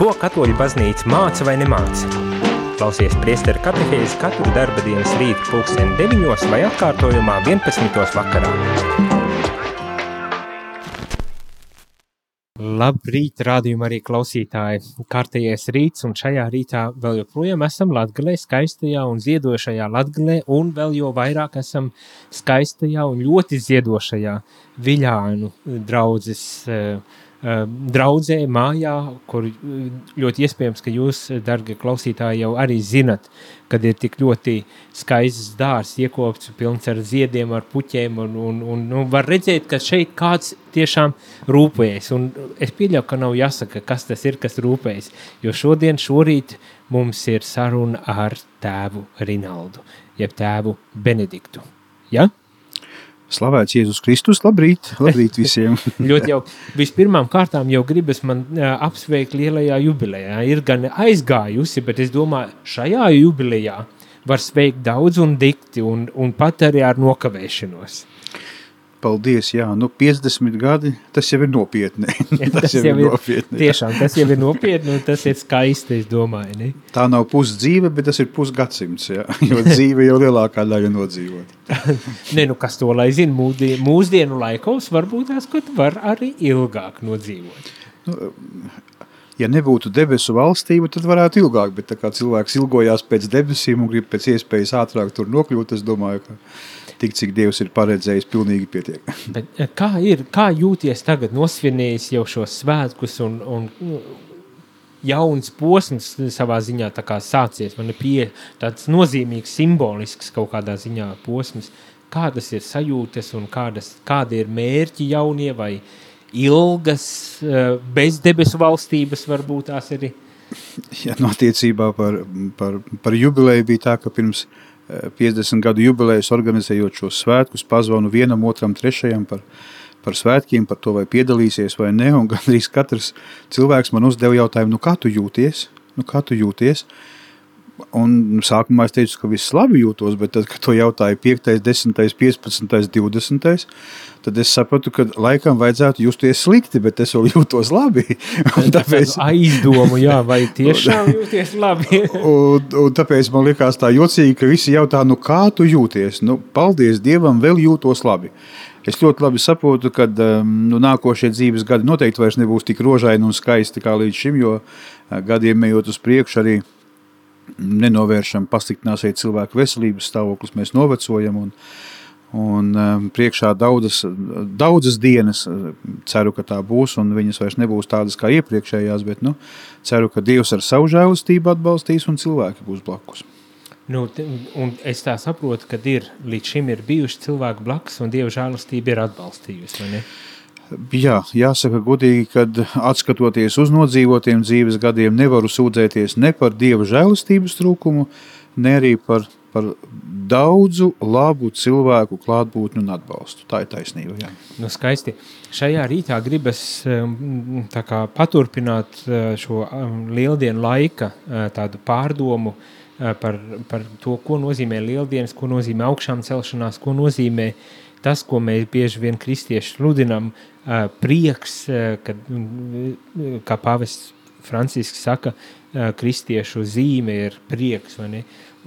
Ko katoļu baznīca māca vai nemāca? Klausies priesteru katehēzi katru darba dienas rītu pulksteni 9 vai atkārtojumā 11. vakarā. Labrīt, rādījumā arī klausītāji. Kārtējais rīts, un šajā rītā vēl joprojām esam Latgalē, skaistajā un ziedošajā Latgalē, un vēl jo vairāk esam skaistajā un ļoti ziedošajā Viļānu draudzes uh, draudzē, mājā, kur eh, ļoti iespējams, ka jūs, dargie klausītāji, jau arī zinat, kad ir tik ļoti skaists dārs, iekopts, pilns ar ziediem, ar puķiem, un, un, un, un var redzēt, ka šeit kāds tiešām rūpējas, un es pieļauju, ka nav jāsaka, kas tas ir, kas rūpējas, jo šodien, šorīt mums ir saruna ar tēvu Rinaldu, jeb tēvu Benediktu, ja? Slavēts Jēzus Kristus, labrīt, labrīt visiem. ļoti jau vispirmām kārtām jau gribas man apsveikt lielajā jubilejā. Ir gan aizgājusi, bet es domāju, šajā jubilejā var sveikt daudz un dikti un, un pat arī ar nokavēšanos. Paldies, jā, nu 50 gadi, tas jau ir nopietni. tas, tas jau, jau ir nopietni. Tiešām, tas jau ir nopietni un tas ir skaisti, es domāju. Ne? Tā nav pusdzīve, bet tas ir pusgadsimts, jā, jo dzīve jau lielākā daļa nodzīvot. ne, nu kas to lai zina, mūsdienu, mūsdienu laikos varbūt tās, ka var arī ilgāk nodzīvot. Nu, ja nebūtu debesu valstība, tad varētu ilgāk, bet tā kā cilvēks ilgojās pēc debesīm un grib pēc iespējas ātrāk tur nokļūt, es domāju, ka tik, cik Dievs ir paredzējis, pilnīgi pietiek. Bet, eh, kā ir, kā jūties tagad nosvinējis jau šos svētkus un, un jauns posms savā ziņā sācies, man ir pie tāds nozīmīgs, simbolisks kaut kādā ziņā posms. Kādas ir sajūtas un kādas, kādi ir mērķi jaunie vai ilgas eh, bez debesu valstības varbūt tās ir? Ja, no attiecībā par, par, par jubileju bija tā, ka pirms uh, 50 gadu jubilejas organizējot šos svētkus, pazvanu vienam, otram, trešajam par, par svētkiem, par to, vai piedalīsies vai ne, un gandrīz katrs cilvēks man uzdeva jautājumu, nu kā tu jūties? Nu kā tu jūties? Un sākumā es teicu, ka viss labi jūtos, bet tad, kad to jautāja 5, 10, 15, 20, tad es sapratu, ka laikam vajadzētu justies slikti, bet es vēl jūtos labi. Tāpēc aizdomu, jā, vai tiešām jūties labi. un, un tāpēc man likās tā jocīgi, ka visi jautā, nu kā tu jūties? Nu, paldies Dievam, vēl jūtos labi. Es ļoti labi saprotu, ka um, nu, nākošie dzīves gadi noteikti vairs nebūs tik rožaini un skaisti kā līdz šim, jo uh, gadiem ejot uz priekšu arī nenovēršam pasliktināsies cilvēku veselības stāvoklis, mēs novecojam un, un um, priekšā daudzas, daudzas dienas ceru, ka tā būs un viņas vairs nebūs tādas kā iepriekšējās, bet nu, ceru, ka Dievs ar savu žēlistību atbalstīs un cilvēki būs blakus. Nu, un es tā saprotu, ka ir, līdz šim ir bijuši cilvēki blakus un Dieva žēlistība ir atbalstījusi, vai ne? Jā, jāsaka godīgi, kad atskatoties uz nodzīvotiem dzīves gadiem, nevaru sūdzēties ne par dieva žēlastības trūkumu, ne arī par, par daudzu labu cilvēku klātbūtni un atbalstu. Tā ir taisnība. Jā. Nu, skaisti. Šajā rītā gribas um, kā, paturpināt uh, šo um, lieldienu laika uh, pārdomu uh, par, par to, ko nozīmē lieldienas, ko nozīmē augšām celšanās, ko nozīmē tas, ko mēs bieži vien kristieši sludinam, prieks, kad, kā pavests Francisks saka, kristiešu zīme ir prieks?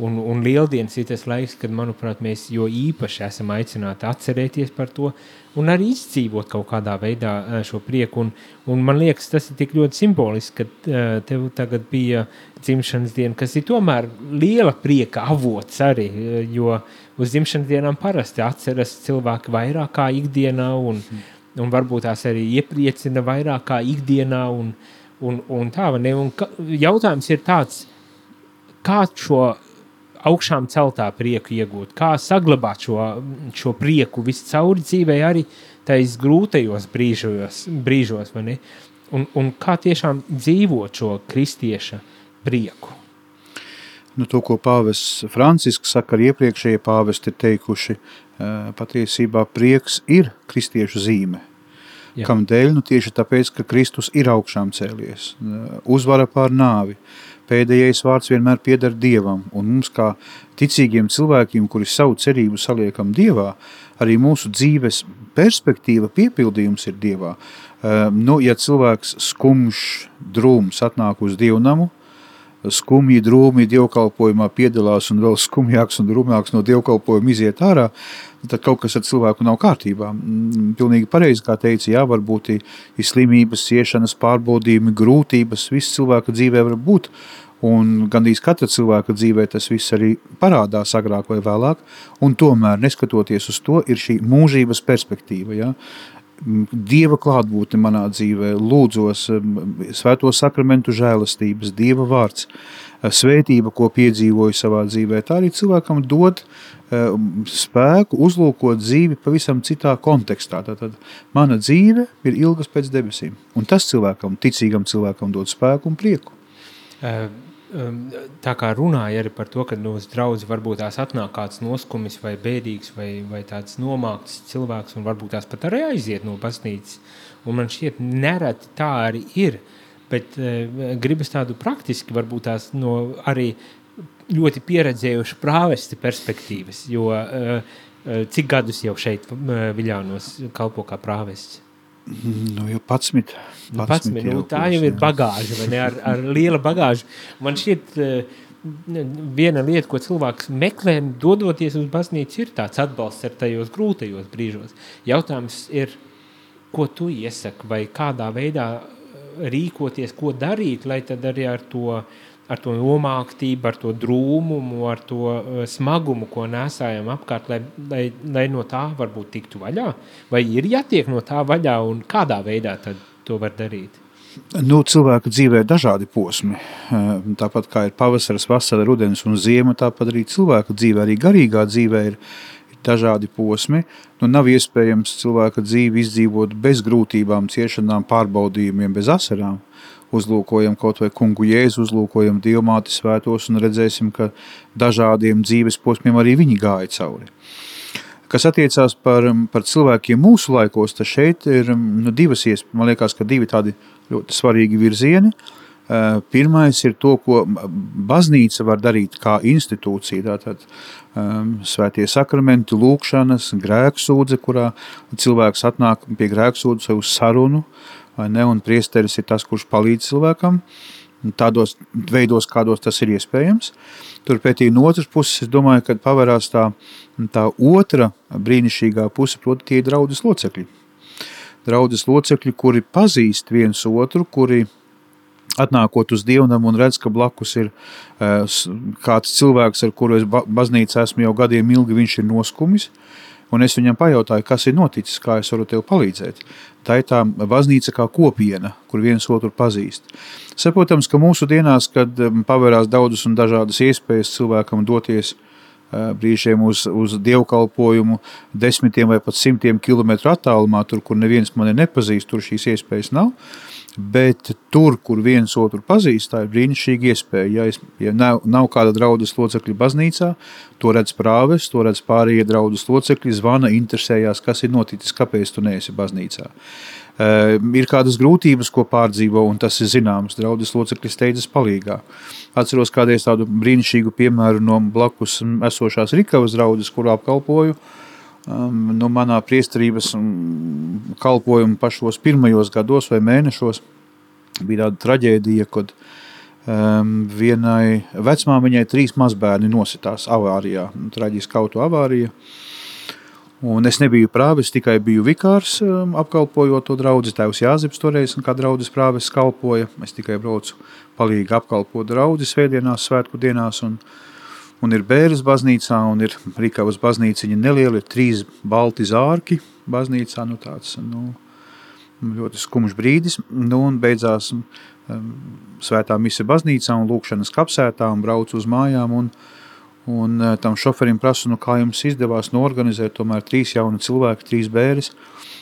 Un, un lieldienas ir tas laiks, kad, manuprāt, mēs jo īpaši esam aicināti atcerēties par to un arī izdzīvot kaut kādā veidā šo prieku. Un, un man liekas, tas ir tik ļoti simboliski, ka tev tagad bija dzimšanas diena, kas ir tomēr liela prieka avots arī, jo uz dzimšanas dienām parasti atceras cilvēki vairāk kā ikdienā un, mm un varbūt tās arī iepriecina vairāk kā ikdienā. Un, un, un tā, ne, un ka, jautājums ir tāds, kā šo augšām celtā prieku iegūt, kā saglabāt šo, šo prieku viscauri dzīvē, arī tajos grūtajos brīžos, brīžos un, un kā tiešām dzīvot šo kristieša prieku. Nu, to, ko pāvests Francisks saka, arī iepriekšējie pāvesti ir teikuši, patiesībā prieks ir kristiešu zīme. Jā. Kam dēļ? Nu, tieši tāpēc, ka Kristus ir augšām cēlies, uzvara pār nāvi. Pēdējais vārds vienmēr pieder Dievam, un mums kā ticīgiem cilvēkiem, kuri savu cerību saliekam Dievā, arī mūsu dzīves perspektīva, piepildījums ir Dievā. Uh, nu, ja cilvēks skumjš, drūms atnāk uz dievnamu, skumji, drūmi dievkalpojumā piedalās un vēl skumjāks un drūmāks no dievkalpojuma iziet ārā, tad kaut kas ar cilvēku nav kārtībā. Mm, pilnīgi pareizi, kā teica, jā, varbūt ir slimības, ciešanas, pārbaudījumi, grūtības, viss cilvēka dzīvē var būt, un gandrīz katra cilvēka dzīvē tas viss arī parādās agrāk vai vēlāk, un tomēr, neskatoties uz to, ir šī mūžības perspektīva, ja? Dieva klātbūtne manā dzīvē, lūdzos svēto sakramentu žēlastības, Dieva vārds, svētība, ko piedzīvoju savā dzīvē. Tā arī cilvēkam dod spēku uzlūkot dzīvi pavisam citā kontekstā. Tātad mana dzīve ir ilgas pēc debesīm, un tas cilvēkam, ticīgam cilvēkam dod spēku un prieku. Uh tā kā runāja arī par to, ka no draudzes varbūt tās atnāk kāds noskumis vai bēdīgs vai, vai tāds nomākts cilvēks un varbūt tās pat arī aiziet no baznīcas. Un man šķiet nereti tā arī ir, bet uh, gribas tādu praktiski varbūt tās no arī ļoti pieredzējuši prāvesti perspektīvas, jo uh, cik gadus jau šeit uh, Viļānos kalpo kā prāvests? Nu, jau 11. 11 nu, jau tā jau ir bagāža, vai ne? Ar, ar liela bagāžu. Man šķiet, eh, viena lieta, ko cilvēks meklē, dodoties uz baznīcu, ir tāds atbalsts ar tajos grūtajos brīžos. Jautājums ir, ko tu iesaki, vai kādā veidā rīkoties, ko darīt, lai tad arī ar to uh, ar to nomāktību, ar to drūmumu, ar to uh, smagumu, ko nesājam apkārt, lai, lai, lai no tā varbūt tiktu vaļā? Vai ir jātiek no tā vaļā un kādā veidā to var darīt? Nu, cilvēka dzīvē ir dažādi posmi. Uh, tāpat kā ir pavasaris, vasara, rudens un ziema, tāpat arī cilvēka dzīvē, arī garīgā dzīvē ir dažādi posmi. Nu, nav iespējams cilvēka dzīvi izdzīvot bez grūtībām, ciešanām, pārbaudījumiem, bez asarām uzlūkojam kaut vai kungu jēzu, uzlūkojam dievmāti svētos un redzēsim, ka dažādiem dzīves posmiem arī viņi gāja cauri. Kas attiecās par, par cilvēkiem mūsu laikos, tad šeit ir nu, divas iespējas. Man liekas, ka divi tādi ļoti svarīgi virzieni. Pirmais ir to, ko baznīca var darīt kā institūcija. Tātad um, svētie sakramenti, lūkšanas, grēksūdze, kurā cilvēks atnāk pie grēksūdzes uz sarunu, uh, ne, un priesteris ir tas, kurš palīdz cilvēkam, tādos veidos, kādos tas ir iespējams. Turpretī no otras puses, es domāju, ka pavērās tā, tā otra brīnišķīgā puse, proti tie ir draudzes locekļi. Draudzes locekļi, kuri pazīst viens otru, kuri atnākot uz dievnam un redz, ka blakus ir uh, kāds cilvēks, ar kuru es baznīcā esmu jau gadiem ilgi, viņš ir noskumis, un es viņam pajautāju, kas ir noticis, kā es varu tev palīdzēt. Tā ir tā baznīca kā kopiena, kur viens otru pazīst. Saprotams, ka mūsu dienās, kad um, pavērās daudzas un dažādas iespējas cilvēkam doties uh, brīžiem uz, uz dievkalpojumu desmitiem vai pat simtiem kilometru attālumā, tur, kur neviens mani nepazīst, tur šīs iespējas nav. Bet tur, kur viens otru pazīst, tā ir brīnišķīga iespēja. Ja, es, ja nav, nav kāda draudzes locekļa baznīcā, to redz prāves, to redz pārējie draudzes locekļi, zvana, interesējās, kas ir noticis, kāpēc tu neesi baznīcā. Uh, ir kādas grūtības, ko pārdzīvo, un tas ir zināms. Draudzes locekļi steidzas palīgā. Atceros kādreiz tādu brīnišķīgu piemēru no blakus esošās Rikavas draudzes, kur apkalpoju. Uh, um, no manā priesterības kalpojuma pašos pirmajos gados vai mēnešos bija tāda traģēdija, kad um, vienai vecmāmiņai trīs mazbērni nositās avārijā, traģiska auto avārija. Un es nebiju prāvis, tikai biju vikārs, um, apkalpojot to draugu. Tēvs Jāzips toreiz, kā draugs prāvis kalpoja. Es tikai braucu palīgi apkalpot draugu svētdienās, svētku dienās. Un, uh, un ir Bēras baznīcā, un ir Rīkavas baznīciņa neliela, ir trīs balti zārki baznīcā, nu tāds, nu, ļoti skumjš brīdis, nu, un beidzās um, svētā mise baznīcā un lūkšanas kapsētā un brauc uz mājām, un, un uh, tam šoferim prasu, nu, kā jums izdevās norganizēt tomēr trīs jauni cilvēki, trīs bēres,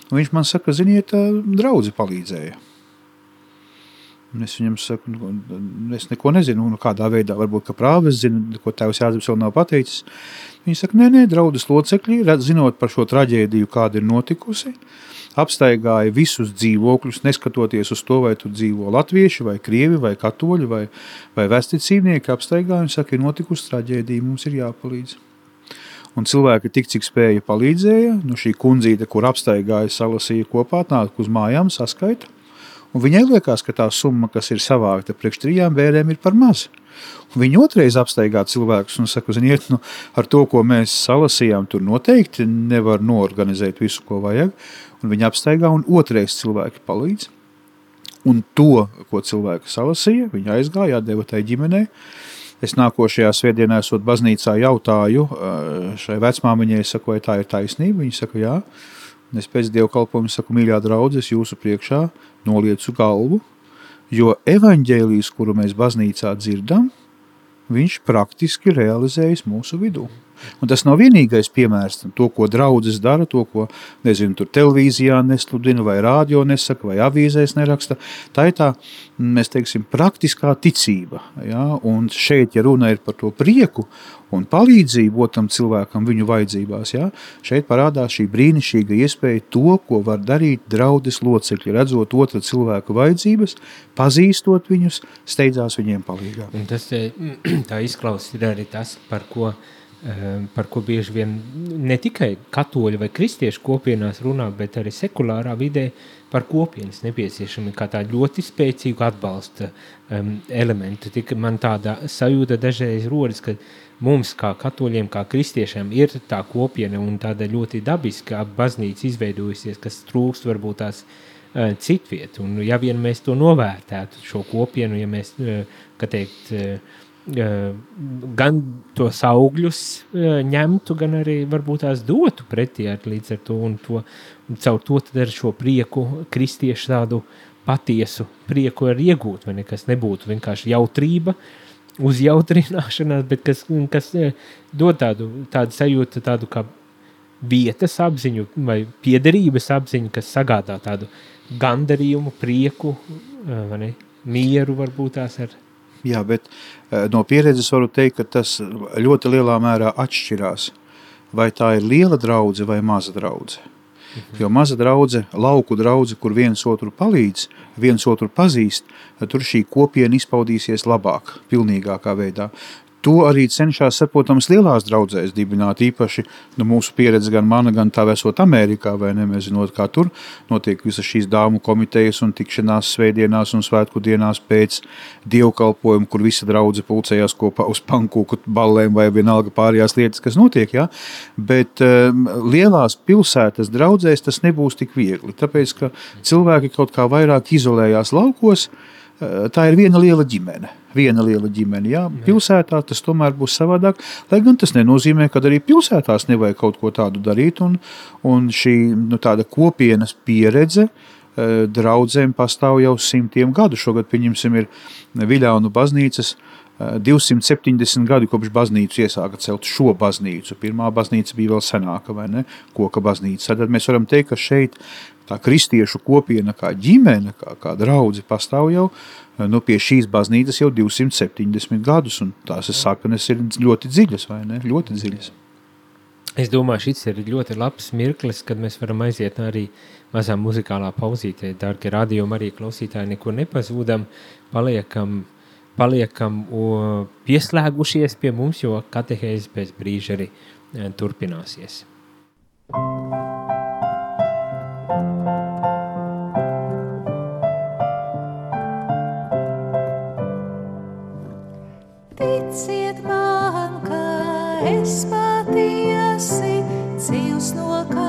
un viņš man saka, ziniet, draudzi palīdzēja. Un es viņam saku, nu, es neko nezinu, nu, kādā veidā, varbūt, ka prāves zina, ko tēvs Jāzeps vēl nav pateicis. Viņi saka, nē, nē, draudas locekļi, zinot par šo traģēdiju, kāda ir notikusi, apstaigāja visus dzīvokļus, neskatoties uz to, vai tur dzīvo latvieši, vai krievi, vai katoļi, vai, vai vesticīnieki, apstaigāja un saka, ir notikusi traģēdija, mums ir jāpalīdz. Un cilvēki tik, cik spēja palīdzēja, nu šī kundzīte, kur apstaigāja, salasīja kopā, nāk uz mājām, saskaita, un viņai liekas, ka tā summa, kas ir savākta priekš trijām bērēm, ir par maz. Un viņi otrais apstaigā cilvēkus un saka, ziniet, nu, ar to, ko mēs salasījām, tur noteikti nevar noorganizēt visu, ko vajag, un viņi apstaigā, un otrais cilvēki palīdz. Un to, ko cilvēki salasīja, viņi aizgāja, atdeva tai ģimenei, Es nākošajā svētdienā, esot baznīcā, jautāju šai vecmāmiņai, saku, vai tā ir taisnība. Viņa saka, jā. Un es pēc dievkalpojuma saku, mīļā draudze, es jūsu priekšā noliecu galvu, jo evaņģēlijas, kuru mēs baznīcā dzirdam, viņš praktiski realizējas mūsu vidū. Un tas nav vienīgais piemērs tam, to, ko draudzes dara, to, ko, nezinu, tur televīzijā nesludina, vai rādio nesaka, vai avīzēs neraksta. Tā ir tā, mēs teiksim, praktiskā ticība. Ja? Un šeit, ja runa ir par to prieku un palīdzību otram cilvēkam viņu vajadzībās, ja? šeit parādās šī brīnišķīga iespēja to, ko var darīt draudzes locekļi, redzot otra cilvēka vajadzības, pazīstot viņus, steidzās viņiem palīgā. Un tas tā izklausās arī tas, par ko Ehm, par ko bieži vien ne tikai katoļu vai kristiešu kopienās runā, bet arī sekulārā vidē par kopienas nepieciešami kā tādu ļoti spēcīgu atbalsta um, elementu. Tik man tāda sajūta dažreiz rodas, ka mums kā katoļiem, kā kristiešiem ir tā kopiena un tāda ļoti dabiska baznīca izveidojusies, kas trūkst varbūt tās uh, citviet. Un ja vien mēs to novērtētu, šo kopienu, ja mēs, uh, kā teikt, uh, gan tos augļus ņemtu, gan arī varbūt tās dotu pretī ar līdz ar to un, to, un caur to tad ar šo prieku kristiešu tādu patiesu prieku ar iegūt, vai nekas nebūtu vienkārši jautrība, uzjautrināšanās, bet kas, kas dod tādu, tādu sajūtu, tādu kā vietas apziņu vai piederības apziņu, kas sagādā tādu gandarījumu, prieku, ne, mieru varbūt tās ar. Jā, bet eh, no pieredzes varu teikt, ka tas ļoti lielā mērā atšķirās. Vai tā ir liela draudzene vai maza draudzene. Mhm. Jo maza draudzene, lauku draudzene, kur viens otru palīdz, viens otru pazīst, tur šī kopiena izpaudīsies labāk, pilnīgākā veidā. To arī cenšas, saprotams, lielās draudzēs dibināt. Īpaši nu, mūsu pieredze, gan mana, gan tā esot Amerikā, vai ne? Mēs zinām, kā tur notiek visas šīs dāmu komitejas un tikšanās svētdienās un svētku dienās pēc dievkalpojuma, kur visa draudzene pulcējās kopā uz pankūku ballēm vai vienalga pārējās lietas, kas notiek. Ja? Bet um, lielās pilsētas draudzēs tas nebūs tik viegli, tāpēc ka cilvēki kaut kā vairāk izolējās laukos. Uh, tā ir viena liela ģimene viena liela ģimene. Jā, pilsētā tas tomēr būs savādāk. Lai gan tas nenozīmē, ka arī pilsētās nevajag kaut ko tādu darīt. Un, un šī nu, kopienas pieredze eh, draudzēm pastāv jau simtiem gadu. Šogad, pieņemsim, ir Viļānu baznīcas 270 eh, gadi kopš baznīcu iesāka celt šo baznīcu. Pirmā baznīca bija vēl senāka, vai ne? Koka baznīca. Tad mēs varam teikt, ka šeit tā kristiešu kopiena kā ģimene, kā, kā draudzi pastāv jau nu, pie šīs baznīcas jau 270 gadus, un tās saknes ir ļoti dziļas, vai ne? Ļoti dziļas. Es domāju, šis ir ļoti labs mirklis, kad mēs varam aiziet arī mazā muzikālā pauzītē. Dārgie radījumi arī klausītāji neko nepazūdam, paliekam, paliekam pieslēgušies pie mums, jo katehēzes pēc brīža arī e, turpināsies. Ticiet man, ka es patiesi dzīvs no kāpā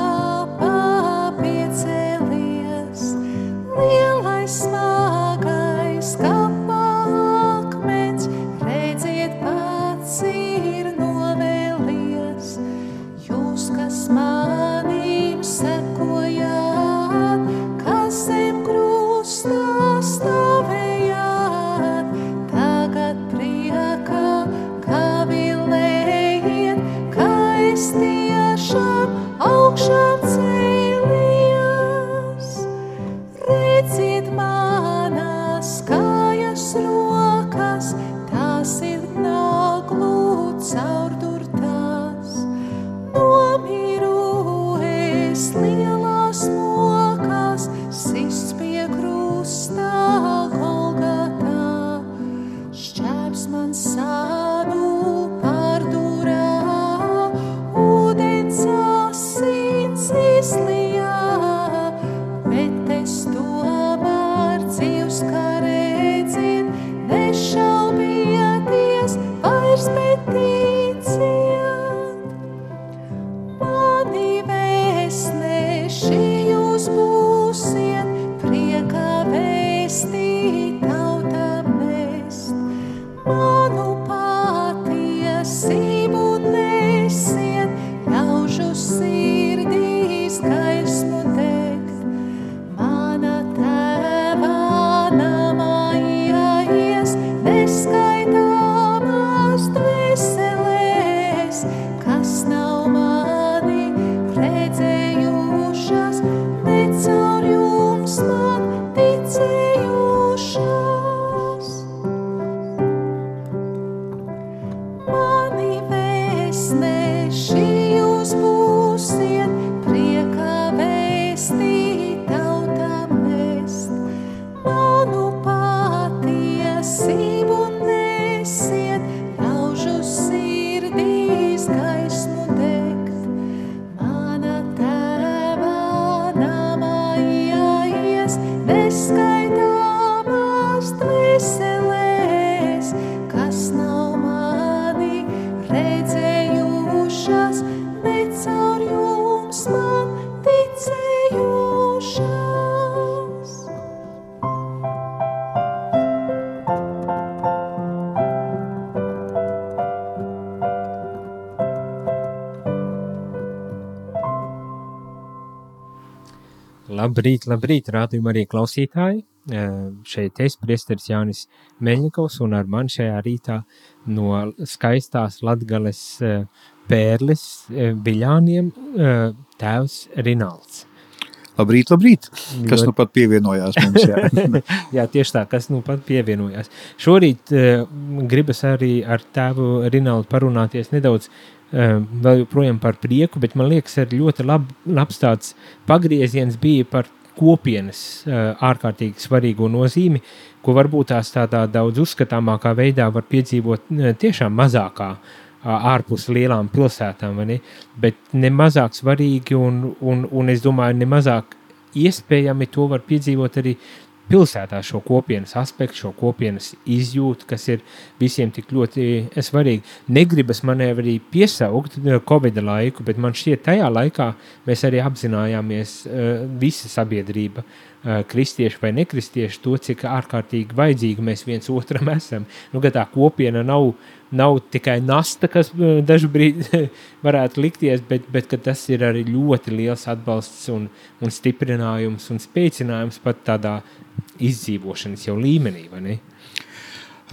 Labrīt, labrīt, rādījumā arī klausītāji. Šeit es, priesteris Jānis Meļņikovs, un ar mani šajā rītā no skaistās Latgales pērles biļāniem tēvs Rinalds. Labrīt, labrīt! Kas Ļoti- nu pat pievienojās mums? Jā. Jā, tieši tā, kas nu pat pievienojās. Šorīt uh, gribas arī ar tēvu Rinaldu parunāties nedaudz vēl joprojām par prieku, bet man liekas, arī ļoti lab, labs tāds pagrieziens bija par kopienas uh, ārkārtīgi svarīgo nozīmi, ko varbūt tās tādā daudz uzskatāmākā veidā var piedzīvot uh, tiešām mazākā ārpus lielām pilsētām, ne? bet ne mazāk svarīgi un, un, un es domāju, ne mazāk iespējami to var piedzīvot arī pilsētā šo kopienas aspektu, šo kopienas izjūtu, kas ir visiem tik ļoti svarīgi. Negribas man arī piesaukt eh, Covid laiku, bet man šķiet, tajā laikā mēs arī apzinājāmies uh, visa sabiedrība, uh, kristieši vai nekristieši, to, cik ārkārtīgi vajadzīgi mēs viens otram esam. Nu, tā kopiena nav, nav tikai nasta, kas uh, dažu brīdi varētu likties, bet, bet tas ir arī ļoti liels atbalsts un, un stiprinājums un spēcinājums pat tādā izdzīvošanas līmenī?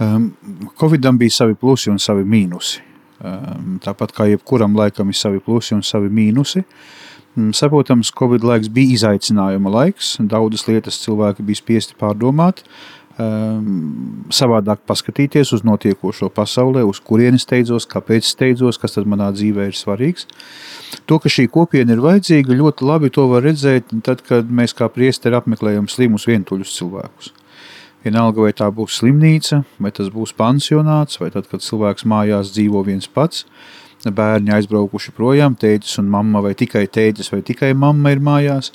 Um, Covidam bija savi plusi un savi mīnusi. Um, tāpat kā jebkuram laikam ir savi plusi un savi mīnusi. Mm, Saprotams, Covid laiks bija izaicinājuma laiks. Daudzas lietas cilvēki bija spiesti pārdomāt, um, savādāk paskatīties uz notiekošo pasaulē, uz kurienes steidzos, kāpēc steidzos, kas tad manā dzīvē ir svarīgs. To, ka šī kopiena ir vajadzīga, ļoti labi to var redzēt, tad, kad mēs kā priesteri apmeklējam slimus vientuļus cilvēkus. Vienalga, vai tā būs slimnīca, vai tas būs pansionāts, vai tad, kad cilvēks mājās dzīvo viens pats, bērni aizbraukuši projām, tētis un mamma, vai tikai tētis, vai tikai mamma ir mājās.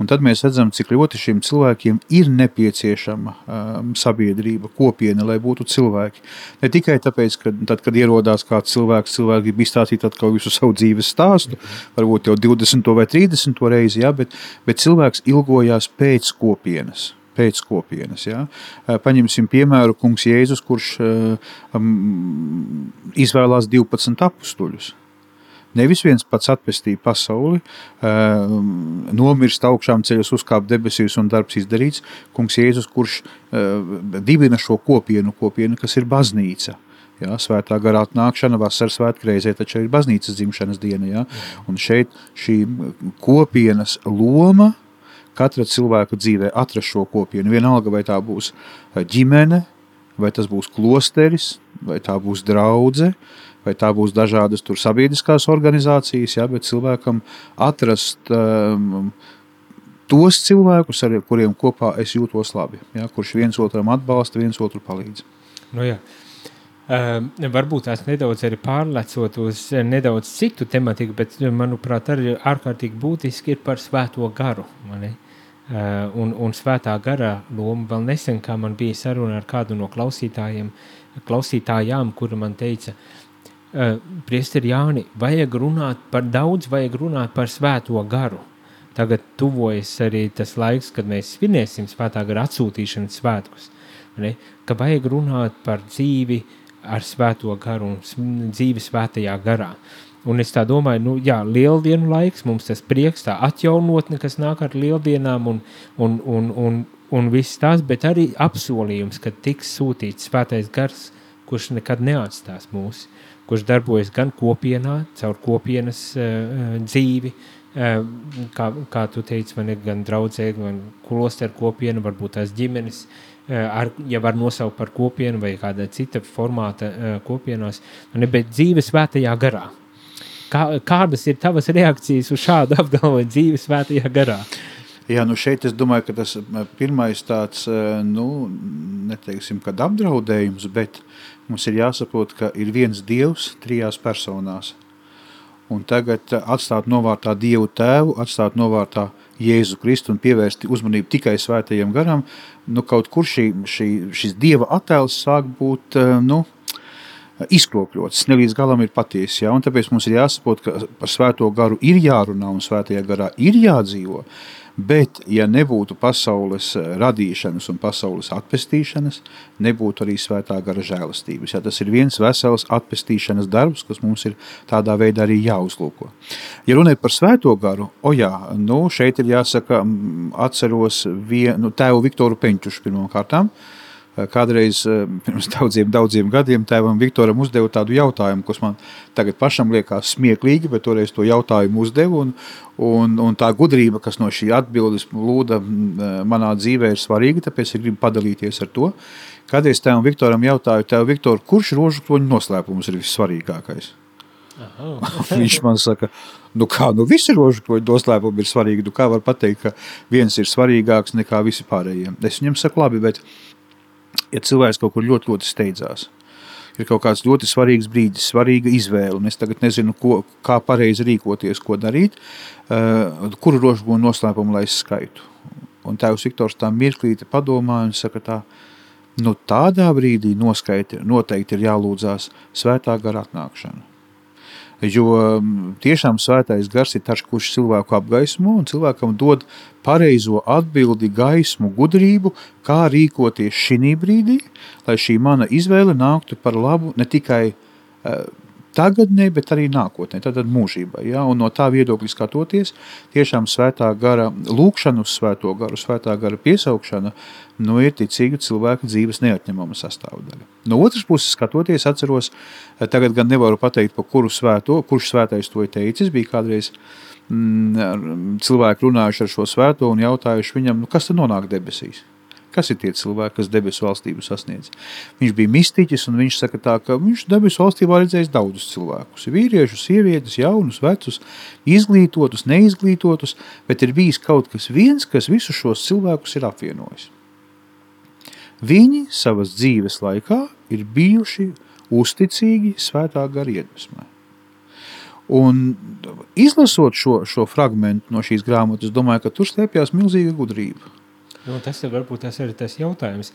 Un tad mēs redzam, cik ļoti šiem cilvēkiem ir nepieciešama um, sabiedrība, kopiena, lai būtu cilvēki. Ne tikai tāpēc, ka tad, kad ierodās kāds cilvēks, cilvēki grib izstāstīt atkal visu savu dzīves stāstu, varbūt jau 20 vai 30 reizi, ja, bet, bet cilvēks ilgojās pēc kopienas pēc kopienas. Ja? Paņemsim piemēru kungs Jēzus, kurš um, izvēlās 12 apstuļus. Nevis viens pats atpestīja pasauli, uh, nomirst augšām ceļus, uzkāpt debesīs un darbs izdarīts. Kungs Jēzus, kurš uh, dibina šo kopienu, kopienu, kas ir baznīca. Jā, svētā garā atnākšana, vasaras svētku reizē, taču ir baznīcas dzimšanas diena. Jā. Un šeit šī kopienas loma katra cilvēka dzīvē atrast šo kopienu. Vienalga, vai tā būs ģimene, vai tas būs klosteris, vai tā būs draudze, vai tā būs dažādas tur sabiedriskās organizācijas, ja, bet cilvēkam atrast um, tos cilvēkus, ar kuriem kopā es jūtos labi, ja, kurš viens otram atbalsta, viens otru palīdz. Nu, jā. Uh, varbūt tās nedaudz arī pārlecot uz eh, nedaudz citu tematiku, bet, eh, manuprāt, arī ārkārtīgi būtiski ir par svēto garu. mani. Uh, un, un svētā gara loma vēl nesen, kā man bija saruna ar kādu no klausītājiem, klausītājām, kura man teica, uh, priesteri Jāni, vajag runāt par daudz, vajag runāt par svēto garu. Tagad tuvojas arī tas laiks, kad mēs svinēsim svētā gara atsūtīšanas svētkus. Ne? Ka vajag runāt par dzīvi ar svēto garu un dzīvi svētajā garā. Un es tā domāju, nu, jā, lieldienu laiks, mums tas prieks, tā atjaunotne, kas nāk ar lieldienām un, un, un, un, un viss tas, bet arī apsolījums, ka tiks sūtīts svētais gars, kurš nekad neatstās mūs, kurš darbojas gan kopienā, caur kopienas uh, dzīvi, uh, kā, kā tu teici, man ir gan draudzē, gan klosteru kopiena, varbūt tās ģimenes, uh, ar, ja var nosaukt par kopienu vai kāda cita formāta kopienās, bet dzīve svētajā garā. Kā, kādas ir tavas reakcijas uz šādu apgalvojumu dzīve svētajā garā? Jā, nu šeit es domāju, ka tas pirmais tāds, eh, nu, neteiksim, kad apdraudējums, bet mums ir jāsaprot, ka ir viens dievs trijās personās. Un tagad eh, atstāt novārtā Dievu tēvu, atstāt novārtā Jēzu Kristu un pievērst uzmanību tikai svētajam garam, nu, kaut kur šī, šī, šis dieva attēls sāk būt eh, nu, izkropļots, ne līdz galam ir patiesi. Ja? Tāpēc mums ir jāsaprot, ka par svēto garu ir jārunā un svētajā garā ir jādzīvo. Bet, ja nebūtu pasaules radīšanas un pasaules atpestīšanas, nebūtu arī svētā gara žēlastības. Ja, tas ir viens vesels atpestīšanas darbs, kas mums ir tādā veidā arī jāuzlūko. Ja runājot par svēto garu, o jā, nu, šeit ir jāsaka, mm, atceros vien, nu, tēvu Viktoru Peņķušu pirmām kārtām, Kādreiz eh, pirms daudziem, daudziem gadiem tēvam Viktoram uzdeva tādu jautājumu, kas man tagad pašam liekas smieklīgi, bet toreiz to jautājumu uzdevu. Un, un, un tā gudrība, kas no šī atbildes lūda eh, manā dzīvē, ir svarīga, tāpēc es gribu padalīties ar to. Kādreiz tēvam Viktoram jautāju, tev, Viktor, kurš rožu kroņu noslēpums ir vissvarīgākais? Viņš man saka, nu kā, nu visi rožu kroņu noslēpumi ir svarīgi. Nu kā var pateikt, ka viens ir svarīgāks nekā visi pārējiem? Es viņam saku, labi, bet ja cilvēks kaut kur ļoti, ļoti steidzās. Ir kaut kāds ļoti svarīgs brīdis, svarīga izvēle, es tagad nezinu, ko, kā pareizi rīkoties, ko darīt, uh, kuru rožu noslēpumu lai es skaitu. Un tēvs Viktors tā mirklīti padomāja un saka tā, nu tādā brīdī noskaiti noteikti ir jālūdzās svētā gara atnākšana. Jo mm, tiešām svētais gars ir tas, kurš cilvēku apgaismo un cilvēkam dod pareizo atbildi, gaismu, gudrību, kā rīkoties šī brīdī, lai šī mana izvēle nāktu par labu ne tikai uh, tagadnē, bet arī nākotnē, tad mūžībā. Ja? Un no tā viedokļa skatoties, tiešām svētā gara lūkšana uz svēto garu, svētā gara piesaukšana, nu, ir ticīga cilvēka dzīves neatņemama sastāvdaļa. No otras puses skatoties, atceros, tagad gan nevaru pateikt, pa kuru svēto, kurš svētais to ir teicis, bija kādreiz mm, cilvēki runājuši ar šo svēto un jautājuši viņam, nu, kas tad nonāk debesīs? Kas ir tie cilvēki, kas debesu valstību sasniedz? Viņš bija mistiķis, un viņš saka, tā, ka viņš debesu valstībā redzējis daudzus cilvēkus. Vīriešus, sievietes, jaunus, vecus, izglītotus, neizglītotus, bet ir bijis kaut kas viens, kas visus šos cilvēkus ir apvienojis. Viņi savas dzīves laikā ir bijuši uzticīgi svētā gara iedvesmai. Un izlasot šo, šo fragmentu no šīs grāmatas, domāju, ka tur slēpjas milzīga gudrība. Nu, tas ir varbūt tas ir tas jautājums.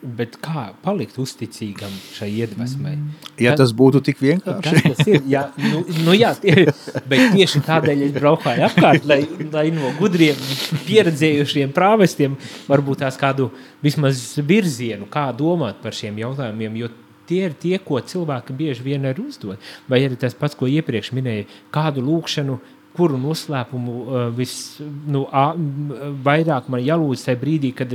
Bet kā palikt uzticīgam šai iedvesmai? Ja tas būtu tik vienkārši. Kas tas ir? Jā, nu, nu jā, tie, bet tieši tādēļ es braukāju apkārt, lai, lai no gudriem, pieredzējušiem prāvestiem varbūt tās kādu vismaz virzienu, kā domāt par šiem jautājumiem, jo tie ir tie, ko cilvēki bieži vien arī uzdod. Vai arī tas pats, ko iepriekš minēja, kādu lūkšanu kuru noslēpumu uh, visvairāk nu, uh, man jālūdz tajā brīdī, kad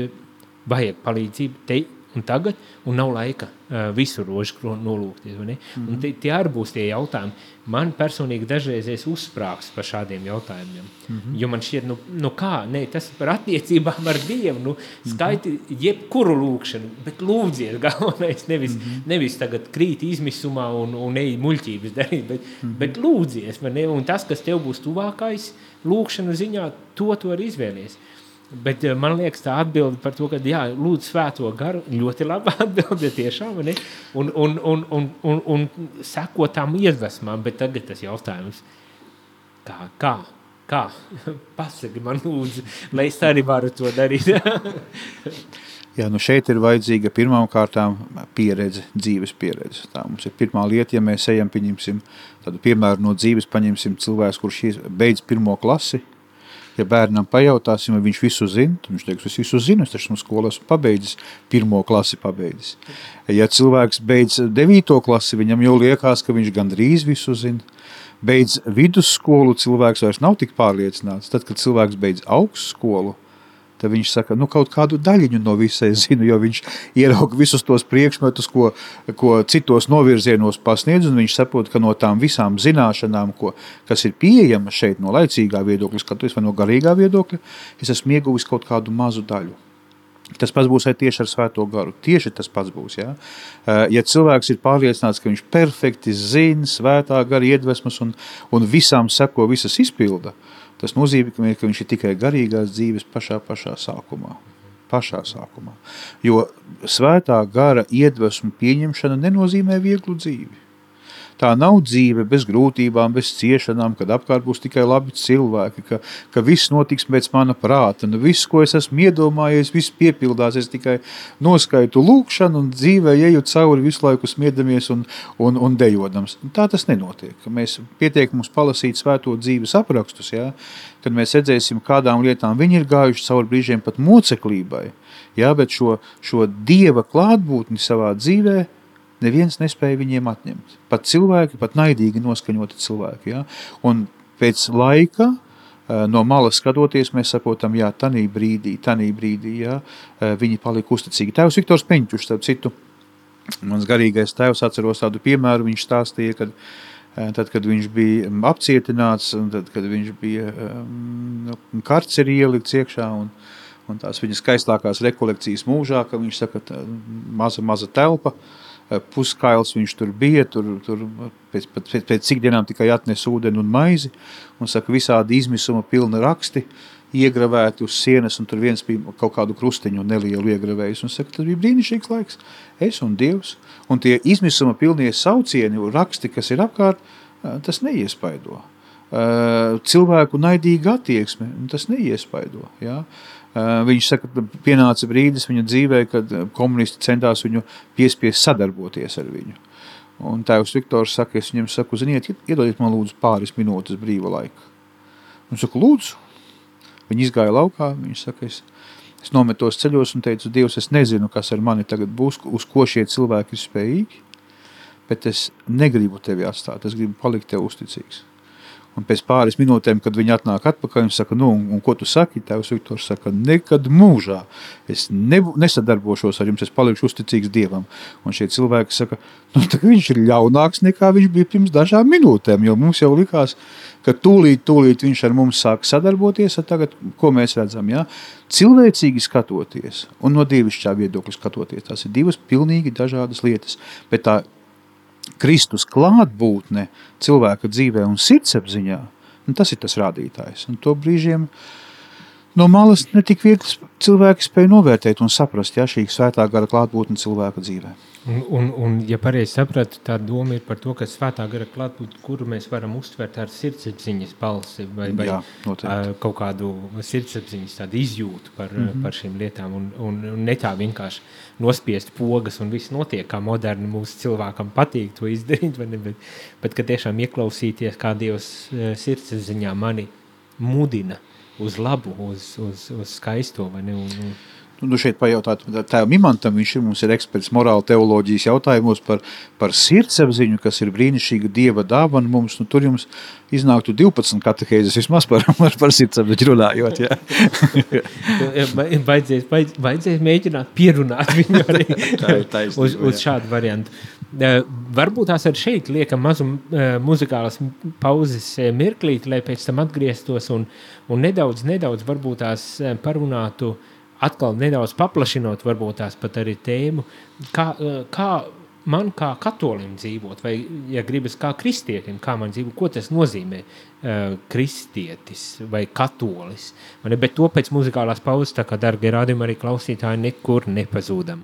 vajag palīdzību. Te, un tagad, un nav laika uh, visu rožu nolūkties. Mm -hmm. Un tie, tie arī būs tie jautājumi. Man personīgi dažreiz es uzsprāgstu par šādiem jautājumiem. Mm -hmm. Jo man šķiet, nu, nu kā, ne, tas ir par attiecībām ar Dievu. Nu, skaiti mm -hmm. jebkuru lūkšanu, bet lūdziet galvenais. Nevis, mm -hmm. nevis tagad krīt izmisumā un, un ej muļķības darīt, bet, mm -hmm. bet lūdzies. Un tas, kas tev būs tuvākais lūkšanu ziņā, to tu arī izvēlies. Bet eh, man liekas, tā atbilde par to, ka, jā, lūdzu, svēto garu, ļoti laba atbilde tiešām, ne? un, un, un, un, un, un seko tām iedvesmām, bet tagad tas jautājums, kā, kā, kā, pasaki man lūdzu, lai es arī varu to darīt. Jā, nu šeit ir vajadzīga pirmām kārtām pieredze, dzīves pieredze. Tā mums ir pirmā lieta, ja mēs ejam, pieņemsim tādu piemēru no dzīves, paņemsim cilvēks, kurš beidz pirmo klasi, Ja bērnam pajautāsim, vai viņš visu zina, tad viņš teiks, es visu zinu, es taču no skolas pabeidzis, pirmo klasi pabeidzis. Ja cilvēks beidz devīto klasi, viņam jau liekas, ka viņš gandrīz visu zina. Beidz vidusskolu, cilvēks vairs nav tik pārliecināts. Tad, kad cilvēks beidz augstskolu, tad viņš saka, nu kaut kādu daļiņu no visai zinu, jo viņš ierauga visus tos priekšmetus, ko, ko citos novirzienos pasniedz, un viņš saprot, ka no tām visām zināšanām, ko, kas ir pieejama šeit no laicīgā viedokļa, skatoties vai no garīgā viedokļa, es esmu ieguvis kaut kādu mazu daļu. Tas pats būs arī tieši ar svēto garu. Tieši tas pats būs. Ja, ja cilvēks ir pārliecināts, ka viņš perfekti zina svētā gara iedvesmas un, un visām seko, visas izpilda, uh, Tas nozīmē, ka viņš ir tikai garīgās dzīves pašā, pašā sākumā. Pašā sākumā. Jo svētā gara iedvesmu pieņemšana nenozīmē vieglu dzīvi. Tā nav dzīve bez grūtībām, bez ciešanām, kad apkārt būs tikai labi cilvēki, ka, ka viss notiks pēc mana prāta. Nu, viss, ko es esmu iedomājies, viss piepildās. Es tikai noskaitu lūkšanu un dzīvē eju cauri visu laiku smiedamies un, un, un dejodams. Tā tas nenotiek. Mēs pietiek mums palasīt svēto dzīves aprakstus, ja? kad mēs redzēsim, kādām lietām viņi ir gājuši cauri brīžiem pat moceklībai. Ja? Bet šo, šo dieva klātbūtni savā dzīvē neviens nespēja viņiem atņemt. Pat cilvēki, pat naidīgi noskaņoti cilvēki. Ja? Un pēc laika, eh, no malas skatoties, mēs saprotam, jā, tanī brīdī, tanī brīdī, jā, eh, viņi palika uzticīgi. Tēvs Viktors Peņķuš, starp citu, mans garīgais tēvs atceros tādu piemēru, viņš stāstīja, kad eh, Tad, kad viņš bija apcietināts, un tad, kad viņš bija um, nu, karcerī ielikts iekšā, un, un tās viņa skaistākās rekolekcijas mūžā, ka viņš saka, tā, maza, maza telpa, uh, puskails viņš tur bija, tur, tur pēc, pēc, pēc cik dienām tikai atnes ūdeni un maizi, un saka, visādi izmisuma pilni raksti, iegravēti uz sienas, un tur viens bija kaut kādu krusteņu nelielu iegravējis, un saka, tas bija brīnišķīgs laiks, es un Dievs, un tie izmisuma pilnie saucieni, raksti, kas ir apkārt, tas neiespaido. Cilvēku naidīga attieksme, tas neiespaido, jā. Viņš saka, ka pienāca brīdis viņa dzīvē, kad komunisti centās viņu piespiest sadarboties ar viņu. Un tēvs Viktors saka, es viņam saku, ziniet, iedodiet man lūdzu pāris minūtes brīva laika. Un saku, lūdzu. Viņi izgāja laukā, viņš saka, es, es nometos ceļos un teicu, Dievs, es nezinu, kas ar mani tagad būs, uz ko šie cilvēki ir spējīgi, bet es negribu tevi atstāt, es gribu palikt tev uzticīgs. Un pēc pāris minūtēm, kad viņi atnāk atpakaļ, viņi saka, nu, un, un ko tu saki? Tēvs Viktors saka, nekad mūžā es ne, nesadarbošos ar jums, es palikšu uzticīgs Dievam. Un šie cilvēki saka, nu, viņš ir ļaunāks nekā viņš bija pirms dažām minūtēm, jo mums jau likās, ka tūlīt, tūlīt viņš ar mums sāk sadarboties, ar tagad, ko mēs redzam, ja? cilvēcīgi skatoties un no dievišķā viedokļa skatoties, tās ir divas pilnīgi dažādas lietas, bet tā Kristus klātbūtne cilvēka dzīvē un sirdsapziņā, nu, tas ir tas rādītājs. Un to brīžiem no malas netik viegli cilvēki spēja novērtēt un saprast, ja šī svētā gara klātbūtne cilvēka dzīvē. Un, un, un, ja pareizi sapratu, tā doma ir par to, ka svētā gara klātbūtne, kuru mēs varam uztvert ar sirdsapziņas balsi vai, vai Jā, noteikti. kaut kādu sirdsapziņas tādu izjūtu par, mm. -hmm. par šīm lietām un, un, un ne tā vienkārši nospiest pogas un viss notiek, kā moderni mūsu cilvēkam patīk to izdarīt, vai ne, bet, bet ka tiešām ieklausīties, kā Dievs sirdsapziņā mani mudina uz labu, uz, uz, uz skaisto, ne, un, un, Nu, nu šeit pajautāt tēvam Imantam, viņš ir, mums ir eksperts morāla teoloģijas jautājumos par, par sirdsapziņu, kas ir brīnišķīga Dieva dāvana mums, nu tur jums iznāktu 12 katehēzes vismaz par, par, par sirdsapziņu runājot, jā. Vajadzēs, vajadz- vajadzēs mēģināt pierunāt viņu arī Tā taisnība, uz, uz šādu variantu. Eh, Varbūt tās arī šeit liekam mazu eh, muzikālas pauzes eh, mirklīti, lai pēc tam atgrieztos un, un nedaudz, nedaudz varbūt tās parunātu, atkal nedaudz paplašinot varbūt tās pat arī tēmu, kā, kā man kā katolim dzīvot, vai, ja gribas, kā kristietim, kā man dzīvo, ko tas nozīmē uh, kristietis vai katolis. Ne? Bet to pēc muzikālās pauzes, tā kā, dargie rādījumi, arī klausītāji nekur nepazūdam.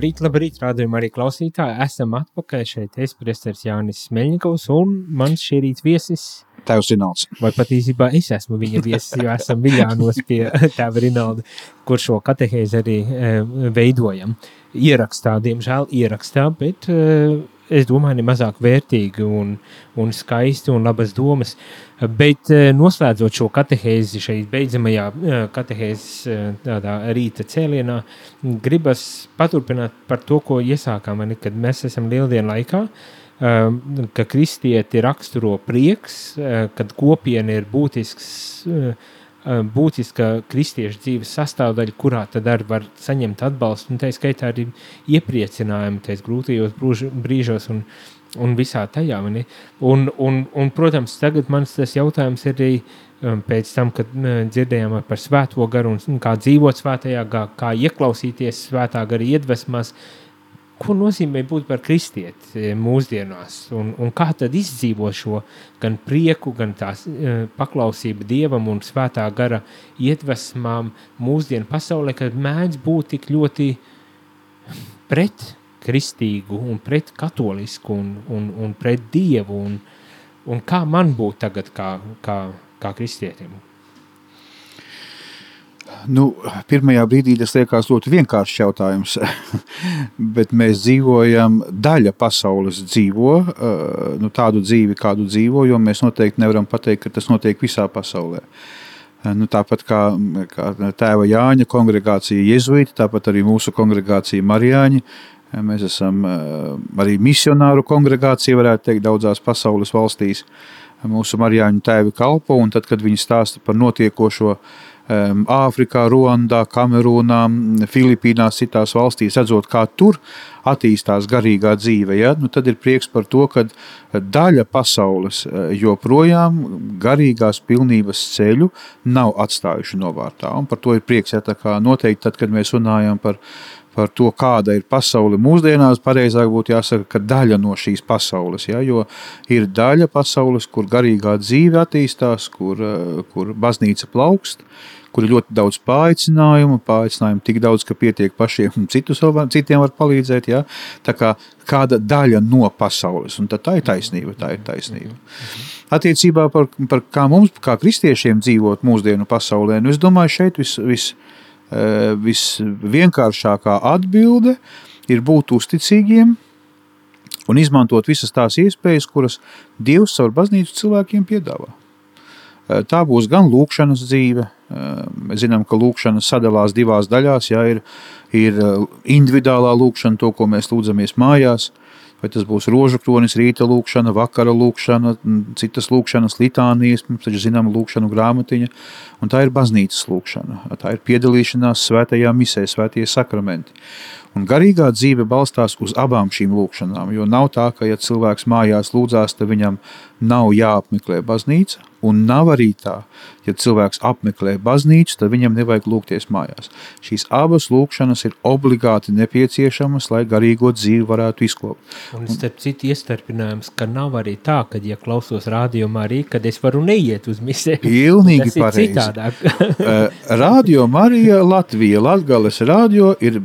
Labrīt, labrīt, rādījumi arī klausītāji. Esam atpakaļ šeit. Es, Priesteris Jānis Smeļņikovs un mans šī rīta viesis. Tēvs Rinalds. vai pat īstenībā es esmu viņa viesis, jo esam Viljānos pie tēva Rinalda, kur šo katehēzi arī e, veidojam. Ierakstā, diemžēl ierakstā, bet e, es domāju, ne mazāk vērtīgi un, un skaisti un labas domas. Bet e, noslēdzot šo katehēzi šeit beidzamajā e, katehēzes e, tādā rīta cēlienā, gribas paturpināt par to, ko iesākām, kad mēs esam lieldienu laikā, ka kristieti raksturo prieks, kad kopiena ir būtisks, uh, būtiska kristiešu dzīves sastāvdaļa, kurā tad arī var saņemt atbalstu, un tā skaitā arī iepriecinājumu tais grūtajos brīžos un, un visā tajā. Un, un, un, protams, tagad mans tas jautājums ir arī um, pēc tam, kad uh, dzirdējām par svēto garu un kā dzīvot svētajā, kā, kā ieklausīties svētā gara iedvesmās, ko nozīmē būt par kristieti e, mūsdienās, un, un kā tad izdzīvo šo gan prieku, gan tās uh, paklausību dievam un svētā gara iedvesmām mūsdienu pasaulē, kad mēdz būt tik ļoti pret kristīgu un pret katolisku un, un, un pret dievu, un, un kā man būt tagad kā, kā, kā kristietim? Nu, pirmajā brīdī tas liekas ļoti vienkāršs jautājums, bet mēs dzīvojam, daļa pasaules dzīvo eh, nu, tādu dzīvi, kādu dzīvo, jo mēs noteikti nevaram pateikt, ka tas notiek visā pasaulē. Eh, Nu, tāpat kā, kā tēva Jāņa kongregācija Jēzuīti, tāpat arī mūsu kongregācija Marijāņi. Eh, Mēs esam arī misionāru kongregācija, varētu teikt, daudzās pasaules valstīs. Mūsu Marijāņu tēvi kalpo, un tad, kad viņi stāsta par notiekošo um, Āfrikā, Ruandā, Kamerūnā, Filipīnās, citās valstīs, redzot, kā tur attīstās garīgā dzīve, ja? nu, tad ir prieks par to, ka daļa pasaules eh, joprojām garīgās pilnības ceļu nav atstājuši novārtā. Un par to ir prieks, ja noteikti tad, kad mēs runājam par par to, kāda ir pasaule mūsdienās, pareizāk būtu jāsaka, ka daļa no šīs pasaules. Ja, jo ir daļa pasaules, kur garīgā dzīve attīstās, kur, eh, kur baznīca plaukst, kur ir ļoti daudz paaicinājumu, paaicinājumu tik daudz, ka pietiek pašiem un var- citiem var palīdzēt. Ja. Tā kā kāda daļa no pasaules, un tā ir taisnība. Tā ir taisnība. Attiecībā par, par kā mums, kā kristiešiem, dzīvot mūsdienu pasaulē, nu, es domāju, šeit vis, vis, eh, visvienkāršākā atbilde ir būt uzticīgiem un izmantot visas tās iespējas, kuras Dievs caur baznīcu cilvēkiem piedāvā. Eh, Tā būs gan lūkšanas dzīve. eh, Mēs zinām, ka lūkšana sadalās divās daļās. Jā, ir, ir eh, individuālā lūkšana, to, ko mēs lūdzamies mājās, vai tas būs rožu kronis, rīta lūkšana, vakara lūkšana, citas lūkšanas, litānijas, mums taču zinām lūkšanu grāmatiņa, un tā ir baznīcas lūkšana. Tā ir piedalīšanās svētajā misē, svētie sakramenti. Un garīgā dzīve balstās uz abām šīm lūkšanām, jo nav tā, ka, ja cilvēks mājās lūdzās, tad viņam nav jāapmeklē baznīca, un nav arī tā, ja cilvēks apmeklē baznīcu, tad viņam nevajag lūgties mājās. Šīs abas lūkšanas ir obligāti nepieciešamas, lai garīgo dzīvi varētu izkopt. Un starp citu iestarpinājums, ka nav arī tā, ka, ja klausos rādījumā arī, kad es varu neiet uz misē. Pilnīgi pareizi. Citādāk. Eh, Radio Marija Latvija, Latgales radio ir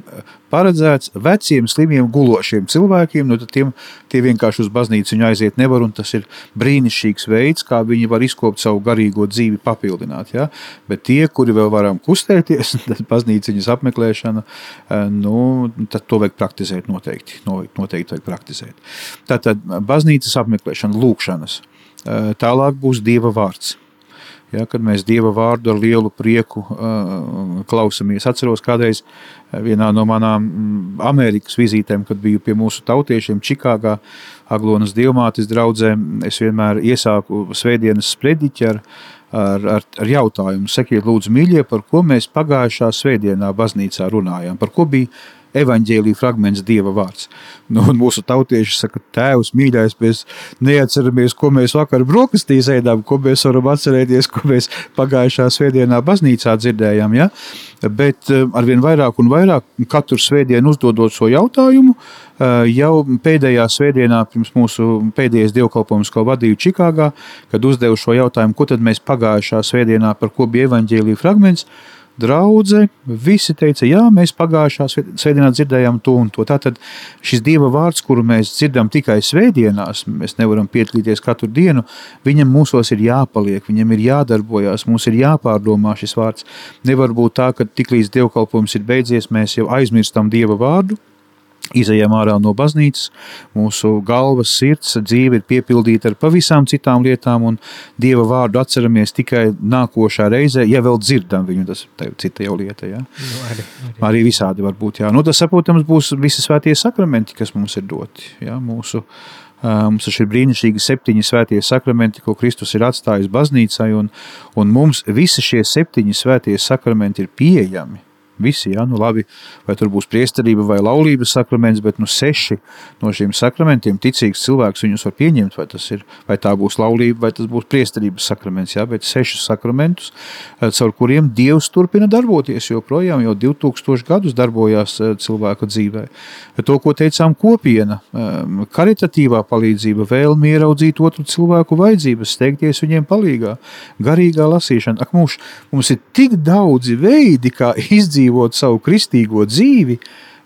paredzēts veciem, slimiem, gulošiem cilvēkiem. Nu, tiem, tie vienkārši uz baznīcu aiziet nevar, un tas ir brīnišķīgs veids, kā viņi var izkopt savu garīgo dzīvi, papildināt. Ja? Bet tie, kuri vēl varam kustēties, tad baznīciņas apmeklēšana, eh, nu, tad to vajag praktizēt noteikti. No- Noteikti vajag praktizēt. Tātad baznīcas apmeklēšana, lūkšanas. Eh, Tālāk būs Dieva vārds. Ja, kad mēs Dieva vārdu ar lielu prieku uh, klausāmies. Atceros, kādreiz uh, vienā no manām mm, Amerikas vizītēm, kad biju pie mūsu tautiešiem Čikāgā, Aglonas Dievmātes draudzē, es vienmēr iesāku svētdienas sprediķi ar, ar, ar, ar jautājumu. Sakiet, lūdzu, mīļie, par ko mēs pagājušā svētdienā baznīcā runājām, par ko bija evaņģēlīja fragments Dieva vārds. Nu, un mūsu tautieši saka, tēvs, mīļais, mēs neatceramies, ko mēs vakar brokastīs ēdām, ko mēs varam atcerēties, ko mēs pagājušā svētdienā baznīcā dzirdējām. Ja? Bet eh, arvien vairāk un vairāk katru svētdienu uzdodot šo jautājumu, eh, jau pēdējā svētdienā, pirms mūsu pēdējais dievkalpojums, ko vadīju Čikāgā, kad uzdevu šo jautājumu, ko tad mēs pagājušā svētdienā, par ko bija evaņģēlīja fragments, draudze, visi teica, jā, mēs pagājušā svē- svētdienā dzirdējām to un to. Tātad šis Dieva vārds, kuru mēs dzirdam tikai svētdienās, mēs nevaram piedalīties katru dienu, viņam mūsos ir jāpaliek, viņam ir jādarbojās, mums ir jāpārdomā šis vārds. Nevar būt tā, ka tiklīdz dievkalpojums ir beidzies, mēs jau aizmirstam Dieva vārdu, Izejām ārā no baznīcas, mūsu galvas, sirds, dzīve ir piepildīta ar pavisam citām lietām, un Dieva vārdu atceramies tikai nākošā reizē, ja vēl dzirdam viņu. Tas ir cita jau lieta. Ja? Nu, arī, arī. Arī visādi var būt. Jā. Nu, tas, saprotams, būs visi svētie sakramenti, kas mums ir doti. Jā, mūsu, mums ir šie brīnišķīgi septiņi svētie sakramenti, ko Kristus ir atstājis baznīcai, un, un mums visi šie septiņi svētie sakramenti ir pieejami. Visi, jā, nu labi, vai tur būs priesterība vai laulības sakraments, bet nu seši no šiem sakramentiem ticīgs cilvēks viņus var pieņemt, vai, tas ir, vai tā būs laulība, vai tas būs priesterības sakraments, jā, bet sešus sakramentus, eh, caur kuriem Dievs turpina darboties, joprojām jau 2000 gadus darbojās eh, cilvēka dzīvē. To, ko teicām kopiena, eh, karitatīvā palīdzība, vēlme ieraudzīt otru cilvēku vajadzības, steigties viņiem palīgā, garīgā lasīšana. Ak, mums, mums ir tik daudzi veidi, kā izdzīvot savu kristīgo dzīvi,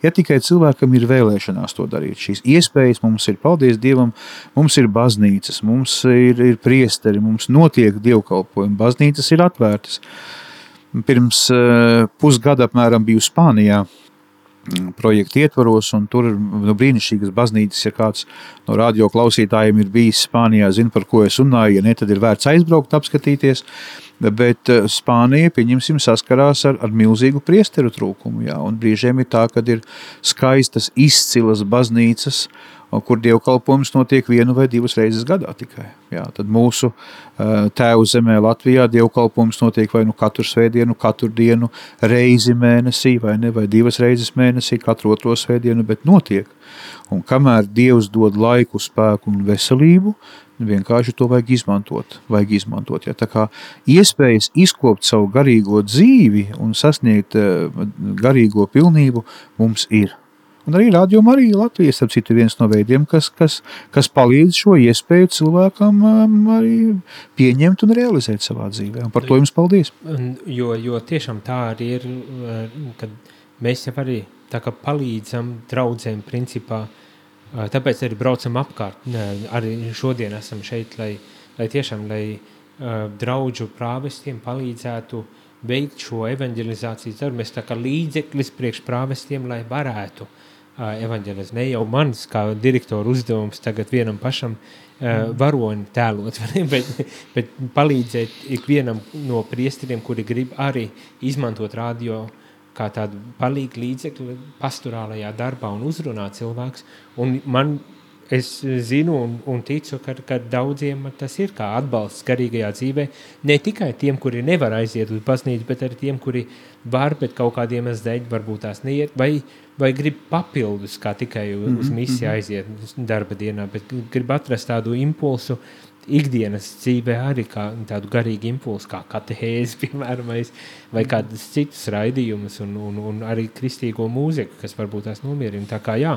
ja tikai cilvēkam ir vēlēšanās to darīt. Šīs iespējas mums ir, paldies Dievam, mums ir baznīcas, mums ir, ir priesteri, mums notiek dievkalpojumi, baznīcas ir atvērtas. Pirms uh, pusgada apmēram biju Spānijā, mm, projekta ietvaros, un tur ir nu, brīnišķīgas baznīcas. Ja kāds no radio klausītājiem ir bijis Spānijā, zina, par ko es runāju. Ja ne, tad ir vērts aizbraukt, apskatīties. Bet eh, Spānija, pieņemsim, saskarās ar, ar milzīgu priesteru trūkumu. Jā, un brīžiem ir tā, ka ir skaistas, izcilas baznīcas, kur dievkalpojums notiek vienu vai divas reizes gadā tikai. Jā, tad mūsu uh, tēvu zemē Latvijā dievkalpojums notiek vai nu katru svētdienu, katru dienu, reizi mēnesī, vai ne, vai divas reizes mēnesī, katru otro svētdienu, bet notiek. Un kamēr Dievs dod laiku, spēku un veselību, vienkārši to vajag izmantot. Vajag izmantot ja. Tā kā iespējas izkopt savu garīgo dzīvi un sasniegt uh, garīgo pilnību mums ir. Un arī rādījuma arī Latvijas, ap citu, viens no veidiem, kas, kas, kas palīdz šo iespēju cilvēkam um, arī pieņemt un realizēt savā dzīvē. Un par to jums paldies. Jo, jo tiešām tā arī ir, eh, kad mēs jau arī tā kā palīdzam draudzēm principā, eh, tāpēc arī braucam apkārt. Arī šodien esam šeit, lai, lai tiešām, lai uh, draudžu prāvestiem palīdzētu veikt šo evanģelizācijas darbu. Mēs tā kā līdzeklis priekš prāvestiem, lai varētu uh, evanģelizēt. Ne jau mans kā direktora uzdevums tagad vienam pašam uh, varoni tēlot, bet, bet palīdzēt ikvienam no priesteriem, kuri grib arī izmantot radio kā tādu palīgu līdzekli pastorālajā darbā un uzrunāt cilvēks. Un man, es zinu un, un ticu, ka, ka daudziem tas ir kā atbalsts garīgajā dzīvē. Ne tikai tiem, kuri nevar aiziet uz baznīcu, bet arī tiem, kuri var, bet kaut kādiem dēļ varbūt tās neiet, vai, vai grib papildus, kā tikai uz, uz misiju aiziet darba dienā, bet grib atrast tādu impulsu, ikdienas dzīvē arī tādu garīgu impulsu, kā katehēzi, piemēram, vai, kādas citas raidījumus, un, un, un arī kristīgo mūziku, kas varbūt tās nomierina. Tā kā jā,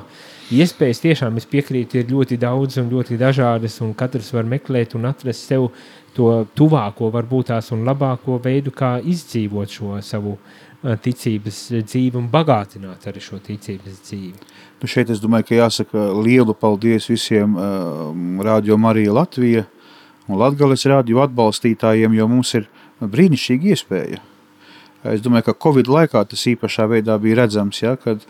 iespējas tiešām es piekrītu, ir ļoti daudz un ļoti dažādas, un katrs var meklēt un atrast sev to tuvāko, varbūt tās un labāko veidu, kā izdzīvot šo savu ticības dzīvi un bagātināt arī šo ticības dzīvi. Nu šeit es domāju, ka jāsaka lielu paldies visiem uh, Radio Marija Latvija un Latgales radio atbalstītājiem, jo mums ir brīnišķīga iespēja. Es domāju, ka Covid laikā tas īpašā veidā bija redzams, ja, kad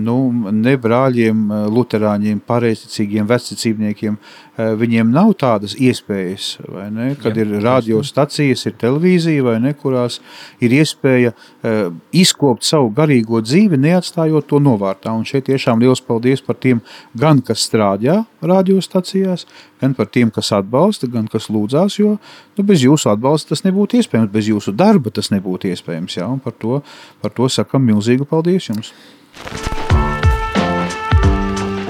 nu, ne brāļiem, luterāņiem, pareizticīgiem, vecticībniekiem, eh, viņiem nav tādas iespējas, ne, kad Jā, ir radiostacijas, ir televīzija, vai ne, kurās ir iespēja eh, izkopt savu garīgo dzīvi, neatstājot to novārtā. Un šeit tiešām liels paldies par tiem, gan kas strādā radiostacijās, gan par tiem, kas atbalsta, gan kas lūdzās, jo nu, bez jūsu atbalsta tas nebūtu iespējams, bez jūsu darba tas nebūtu iespējams. Ja, un par to, par to sakam milzīgu paldies jums!